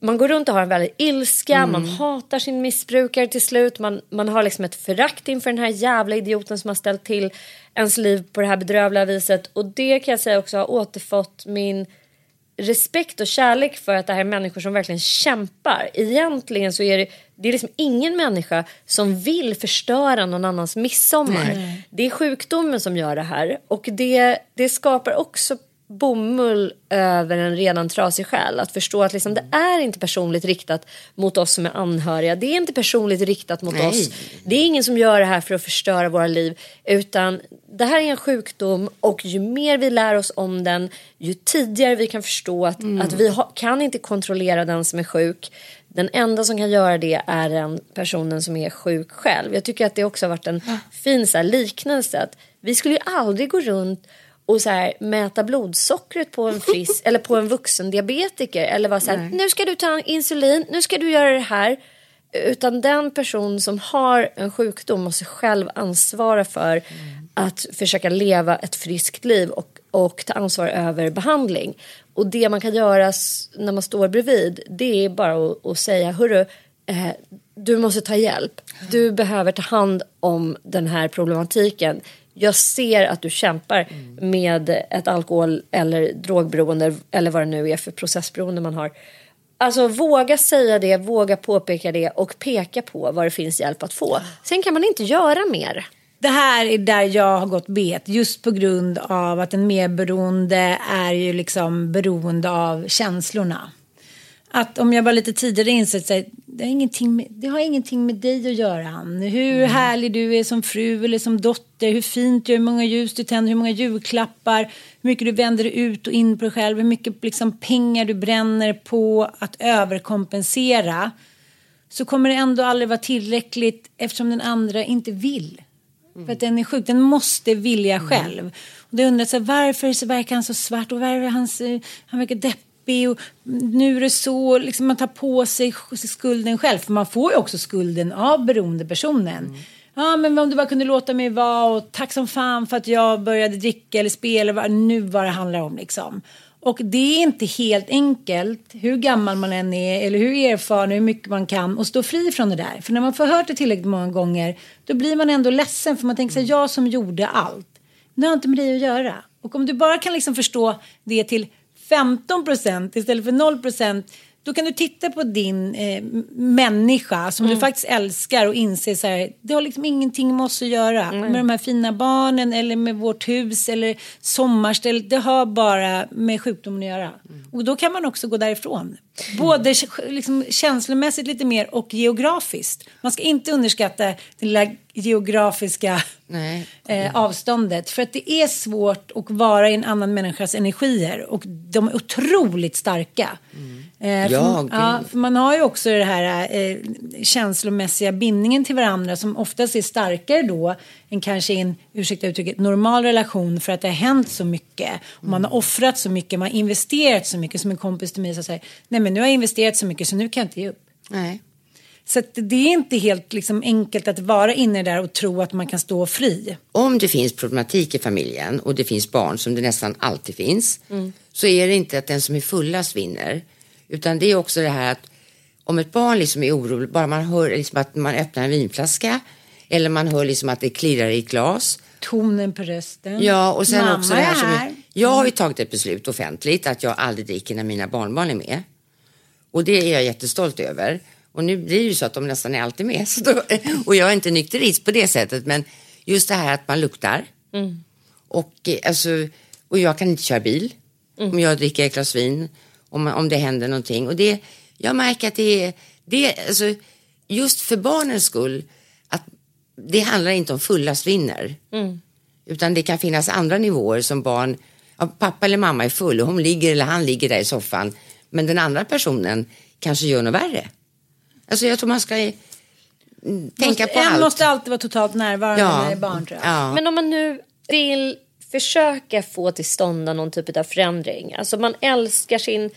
man går runt och har en väldigt ilska, Mm. man hatar sin missbrukare till slut. Man, man har liksom ett förakt inför den här jävla idioten som har ställt till ens liv på det här bedrövliga viset. Och det kan jag säga också har återfått min respekt och kärlek för att det här är människor som verkligen kämpar. Egentligen så är det, det är liksom ingen människa som vill förstöra någon annans midsommar. Nej. Det är sjukdomen som gör det här och det, det skapar också bomull över en redan trasig själ. Att förstå att liksom, det är inte personligt riktat mot oss som är anhöriga. Det är inte personligt riktat mot Nej. oss. Det är ingen som gör det här för att förstöra våra liv. Utan det här är en sjukdom och ju mer vi lär oss om den, ju tidigare vi kan förstå att, Mm. att vi ha, kan inte kontrollera den som är sjuk. Den enda som kan göra det är den personen som är sjuk själv. Jag tycker att det också har varit en fin så här, liknelse. Att vi skulle ju aldrig gå runt och så här, mäta blodsockret på en frisk eller på en vuxen diabetiker eller vara så här, nu ska du ta insulin, nu ska du göra det här. Utan den person som har en sjukdom måste själv ansvara för att försöka leva ett friskt liv och, och ta ansvar över behandling. Och det man kan göra när man står bredvid det är bara att, att säga hörru, eh, du måste ta hjälp. Du behöver ta hand om den här problematiken. Jag ser att du kämpar med ett alkohol eller drogberoende eller vad det nu är för processberoende man har. Alltså våga säga det, våga påpeka det och peka på var det finns hjälp att få. Sen kan man inte göra mer. Det här är där jag har gått bet just på grund av att en medberoende är ju liksom beroende av känslorna. Att om jag bara lite tidigare insett att det, har ingenting med, det har ingenting med dig att göra Ann. Hur härlig du är som fru eller som dotter, hur fint du är, hur många ljus du tänder, hur många julklappar, hur mycket du vänder ut och in på dig själv, hur mycket liksom pengar du bränner på att överkompensera. Så kommer det ändå aldrig vara tillräckligt eftersom den andra inte vill. För att den är sjuk. Den måste vilja själv. Och då undrar jag varför så verkar han så svart och varför han, så- han verkar deppig och nu är det så, liksom man tar på sig skulden själv. För man får ju också skulden av beroendepersonen. Ja, men om du bara kunde låta mig vara och tack som fan för att jag började dricka eller spela, vad, nu vad det handlar om liksom. Och det är inte helt enkelt, hur gammal man än är eller hur erfaren, hur mycket man kan, och stå fri från det där. För när man får hört det tillräckligt många gånger, då blir man ändå ledsen för man tänker så här, jag som gjorde allt. Det har inte med dig att göra. Och om du bara kan liksom förstå det till 15 procent istället för 0 procent, då kan du titta på din eh, människa som du faktiskt älskar och inse så här, det har liksom ingenting med oss att göra. Med de här fina barnen eller med vårt hus eller sommarstället. Det har bara med sjukdomen att göra. Och då kan man också gå därifrån. Både liksom, känslomässigt lite mer och geografiskt. Man ska inte underskatta det lilla geografiska eh, avståndet. För att det är svårt att vara i en annan människas energier. Och de är otroligt starka. Eh, Ja, för, gud. ja, för man har ju också det här eh, känslomässiga bindningen till varandra som oftast är starkare då än kanske i en, ursäkta uttrycket, normal relation för att det har hänt så mycket. Och man har offrat så mycket, man har investerat så mycket. Som en kompis till mig sa så här, nej men nu har jag investerat så mycket så nu kan jag inte ge upp. Nej. Så det är inte helt liksom, enkelt att vara inne där och tro att man kan stå fri. Om det finns problematik i familjen och det finns barn som det nästan alltid finns så är det inte att den som är fullast vinner Utan det är också det här att om ett barn liksom är oroligt, bara man hör liksom att man öppnar en vinflaska eller man hör liksom att det klirrar i ett glas. Tonen på rösten. Ja, och sen Mamma också det här som är här. är, Jag har ju tagit ett beslut offentligt att jag aldrig dricker när mina barnbarn är med. Och det är jag jättestolt över. Och nu blir det ju så att de nästan är alltid med. Då, och jag är inte nykterist på det sättet, men just det här att man luktar. Och, eh, alltså, och jag kan inte köra bil om jag dricker ett glas vin, om, om det händer någonting. Och det, jag märker att det är, det, alltså, just för barnens skull, att det handlar inte om fullast vinner. Utan det kan finnas andra nivåer som barn, ja, pappa eller mamma är full och hon ligger eller han ligger där i soffan. Men den andra personen kanske gör något värre. Alltså jag tror man ska mm, tänka måste, på en allt. måste alltid vara totalt närvarande Ja. när det är barn tror jag. Ja. Men om man nu vill försöka få till stånd någon typ av förändring. Alltså man älskar sin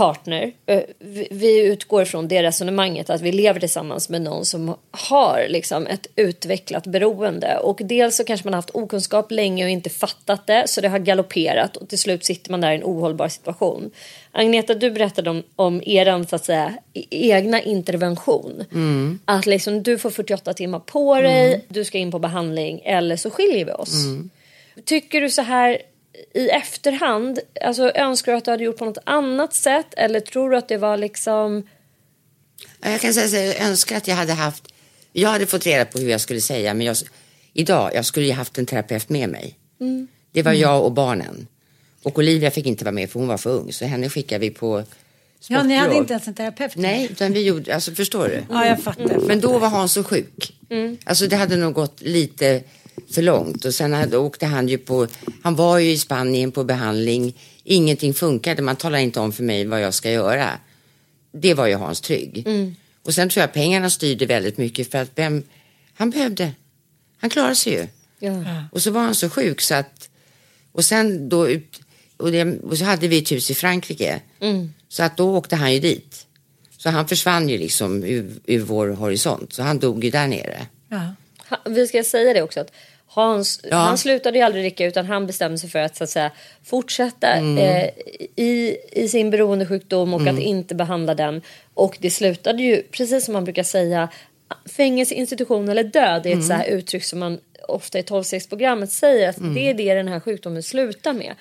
partner. Eh, vi- utgår från det resonemanget att vi lever tillsammans med någon som har liksom ett utvecklat beroende. Och dels så kanske man har haft okunskap länge och inte fattat det så det har galopperat och till slut sitter man där i en ohållbar situation. Agneta, du berättade om, om eran så att säga e- egna intervention. Att liksom du får 48 timmar på dig, du ska in på behandling eller så skiljer vi oss. Tycker du så här i efterhand, alltså önskar du att du hade gjort på något annat sätt eller tror du att det var liksom Ja, Jag kan säga så jag önskar att jag hade haft, jag hade fått reda på hur jag skulle säga, men jag, idag, jag skulle ju haft en terapeut med mig. Det var jag och barnen. Och Olivia fick inte vara med för hon var för ung, så henne skickade vi på Ja, ni hade sportlov. inte ens en terapeut? Nej, utan vi gjorde, alltså förstår du? Ja, jag fattar. Men då var Hans så sjuk. Alltså det hade nog gått lite för långt och sen hade, åkte han ju på, han var ju i Spanien på behandling, ingenting funkade, man talar inte om för mig vad jag ska göra. Det var ju Hans Trygg. Och sen tror jag pengarna styrde väldigt mycket för att vem, han behövde, han klarade sig ju. Och så var han så sjuk så att, och sen då och, det, och så hade vi ett hus i Frankrike. Så att då åkte han ju dit. Så han försvann ju liksom ur, ur vår horisont. Så han dog ju där nere. Ja. Vi ska säga det också att Hans, Ja. han slutade ju aldrig dricka utan han bestämde sig för att, så att säga, fortsätta Mm. eh, i, i sin beroendesjukdom och att inte behandla den. Och det slutade ju, precis som man brukar säga, fängelse, institution eller död är ett här uttryck som man ofta i 12-stegsprogrammet säger att det är det den här sjukdomen slutar med.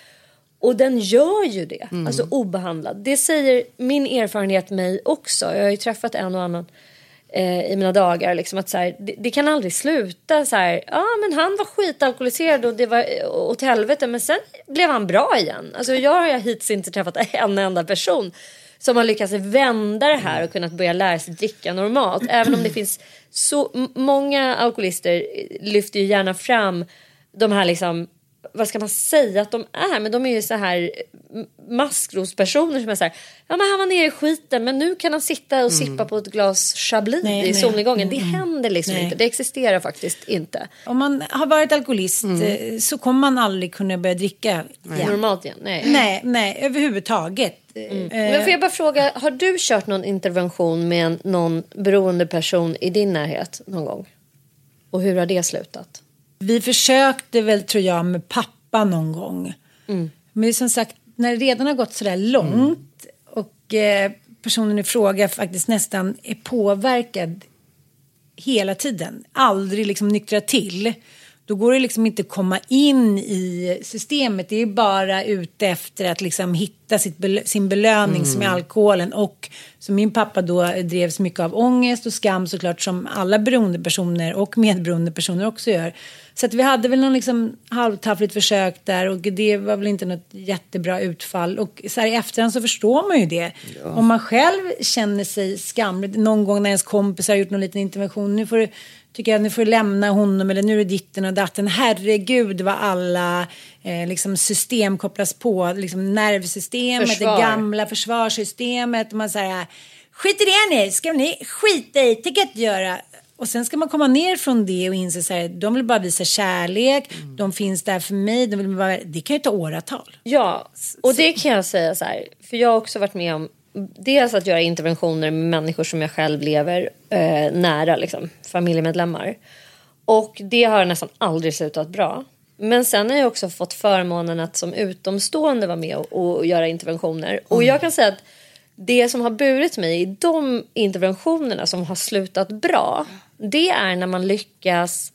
Och den gör ju det, alltså obehandlad. Det säger min erfarenhet mig också. Jag har ju träffat en och annan eh, i mina dagar. Liksom att så här, det, det kan aldrig sluta så här. Ja, men han var skitalkoholiserad och det var åt helvete. Men sen blev han bra igen. Alltså jag har jag hittills inte träffat en enda person som har lyckats vända det här och kunnat börja lära sig dricka normalt. Även om det finns så många alkoholister lyfter ju gärna fram de här liksom vad ska man säga att de är? Men de är ju så här maskrospersoner som är så här, ja men han var nere i skiten men nu kan han sitta och sippa på ett glas chablis Nej, i nej. solnedgången. Det händer liksom Nej. inte, det existerar faktiskt inte. Om man har varit alkoholist eh, så kommer man aldrig kunna börja dricka igen. Normalt igen, nej. Nej, nej, överhuvudtaget. Eh, Men får jag bara fråga, har du kört någon intervention med en, någon beroende person i din närhet någon gång? Och hur har det slutat? Vi försökte väl tror jag med pappa någon gång. Men som sagt, när det redan har gått sådär långt och eh, personen i fråga faktiskt nästan är påverkad hela tiden, aldrig liksom nyktra till. Då går det liksom inte att komma in i systemet. Det är bara ute efter att liksom hitta sitt sin belöning som är alkoholen. Och som min pappa då drevs mycket av ångest och skam såklart som alla beroendepersoner och medberoende personer också gör. Så att vi hade väl någon liksom halvtaffligt försök där och det var väl inte något jättebra utfall. Och så här i efterhand så förstår man ju det. Om man själv känner sig skamlig någon gång när ens kompisar har gjort någon liten intervention. Nu får du, tycker jag, nu får du lämna honom eller nu är det ditten och datten. Herregud vad alla eh, liksom system kopplas på. Liksom nervsystemet, Försvar. det gamla försvarssystemet. Man säger skit i det nu, ska ni skita i, tänker jag inte göra. Och sen ska man komma ner från det och inse så här, de vill bara visa kärlek, de finns där för mig, de vill bara, det kan ju ta åratal. Ja, och det kan jag säga så här. För jag har också varit med om dels att göra interventioner med människor som jag själv lever eh, nära, liksom, familjemedlemmar. Och det har nästan aldrig slutat bra. Men sen har jag också fått förmånen att som utomstående vara med och, och göra interventioner. Och jag kan säga att det som har burit mig i de interventionerna som har slutat bra. Det är när man lyckas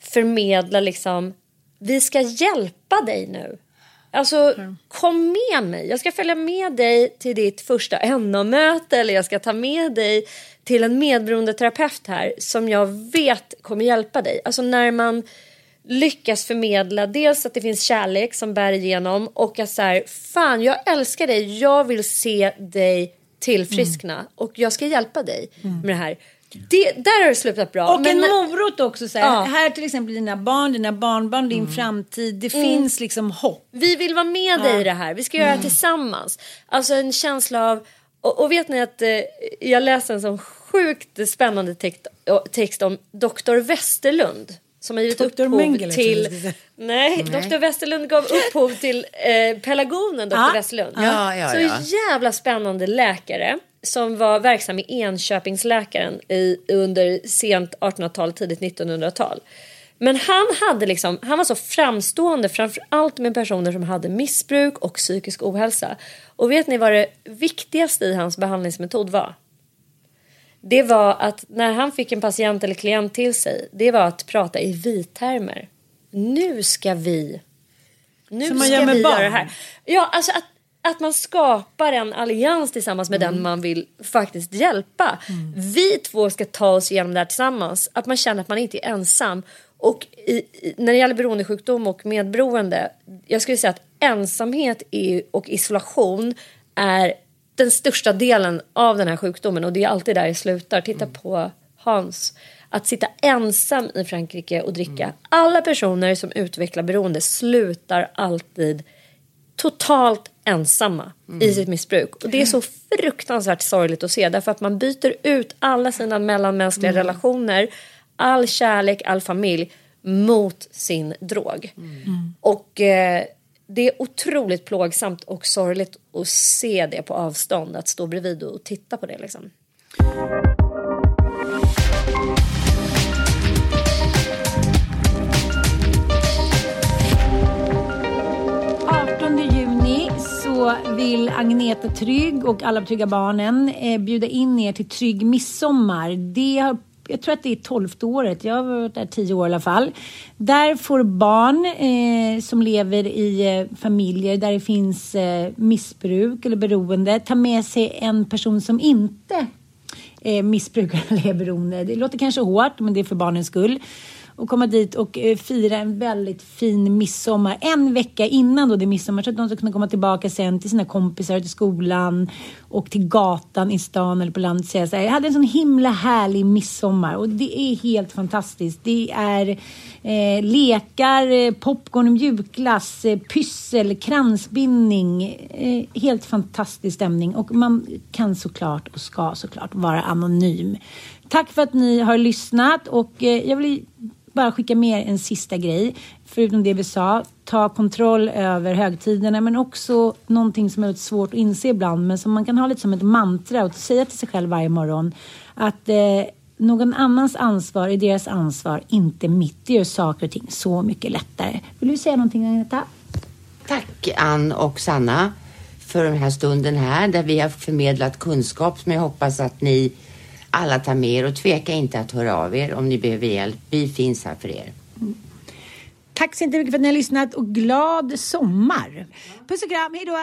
förmedla liksom. Vi ska hjälpa dig nu. Alltså kom med mig. Jag ska följa med dig till ditt första NO-möte eller jag ska ta med dig till en medberoende terapeut här som jag vet kommer hjälpa dig. Alltså när man lyckas förmedla dels att det finns kärlek som bär igenom och att så här, fan jag älskar dig, jag vill se dig tillfriskna mm. och jag ska hjälpa dig mm. med det här. Det, där har det slutat bra. Och men, en morot också. Så här, ja. här till exempel dina barn, dina barnbarn, din mm. framtid. Det mm. finns liksom hopp. Vi vill vara med ja. dig i det här. Vi ska göra det mm. tillsammans. Alltså en känsla av... Och, och vet ni att eh, jag läste en sån sjukt spännande text, text om Dr. Westerlund. Som har givit Dr. upphov Mengele, till... Nej, Nej, Dr. Westerlund gav upphov till eh, pelargonen Dr. Ah. Westerlund. Ja, ja, ja. Så jävla spännande läkare som var verksam i Enköpingsläkaren i, under sent 1800-tal, tidigt 1900-tal. Men han, hade liksom, han var så framstående framför allt med personer som hade missbruk och psykisk ohälsa. Och vet ni vad det viktigaste i hans behandlingsmetod var? Det var att när han fick en patient eller klient till sig, det var att prata i vi-termer. Nu ska vi... Nu Som man ska gör med vi barn. göra det här. Ja, alltså att att man skapar en allians tillsammans med mm. den man vill faktiskt hjälpa. Mm. Vi två ska ta oss igenom det här tillsammans. Att man känner att man inte är ensam. Och i, i, när det gäller beroendesjukdom och medberoende. Jag skulle säga att ensamhet och isolation är den största delen av den här sjukdomen. Och det är alltid där det slutar. Titta mm. på Hans. Att sitta ensam i Frankrike och dricka. Mm. Alla personer som utvecklar beroende slutar alltid totalt ensamma mm. i sitt missbruk. Och det är så fruktansvärt sorgligt att se därför att man byter ut alla sina mellanmänskliga mm. relationer, all kärlek, all familj mot sin drog. Mm. Och eh, det är otroligt plågsamt och sorgligt att se det på avstånd, att stå bredvid och titta på det liksom. 18 juni vill Agneta Trygg och alla Trygga Barnen eh, bjuda in er till Trygg Midsommar. Det har jag tror att det är tolfte året, jag har varit där tio år i alla fall. Där får barn eh, som lever i eh, familjer där det finns eh, missbruk eller beroende ta med sig en person som inte eh, missbrukar eller är beroende. Det låter kanske hårt, men det är för barnens skull och komma dit och eh, fira en väldigt fin midsommar en vecka innan då det är midsommar så att de ska kunna komma tillbaka sen till sina kompisar, till skolan och till gatan i stan eller på landet säga så här, jag hade en sån himla härlig midsommar och det är helt fantastiskt. Det är eh, lekar, eh, popcorn och mjukglass, eh, pyssel, kransbindning. Eh, helt fantastisk stämning och man kan såklart och ska såklart vara anonym. Tack för att ni har lyssnat och eh, jag vill bara skicka med er en sista grej. Förutom det vi sa, ta kontroll över högtiderna men också någonting som är lite svårt att inse ibland men som man kan ha lite som ett mantra och säga till sig själv varje morgon. Att eh, någon annans ansvar är deras ansvar, inte mitt. Det gör saker och ting så mycket lättare. Vill du säga någonting Agneta? Tack Ann och Sanna för den här stunden här där vi har förmedlat kunskap som jag hoppas att ni alla tar med er och tveka inte att höra av er om ni behöver hjälp. Vi finns här för er. Tack så mycket för att ni har lyssnat och glad sommar. Puss och kram, hej då!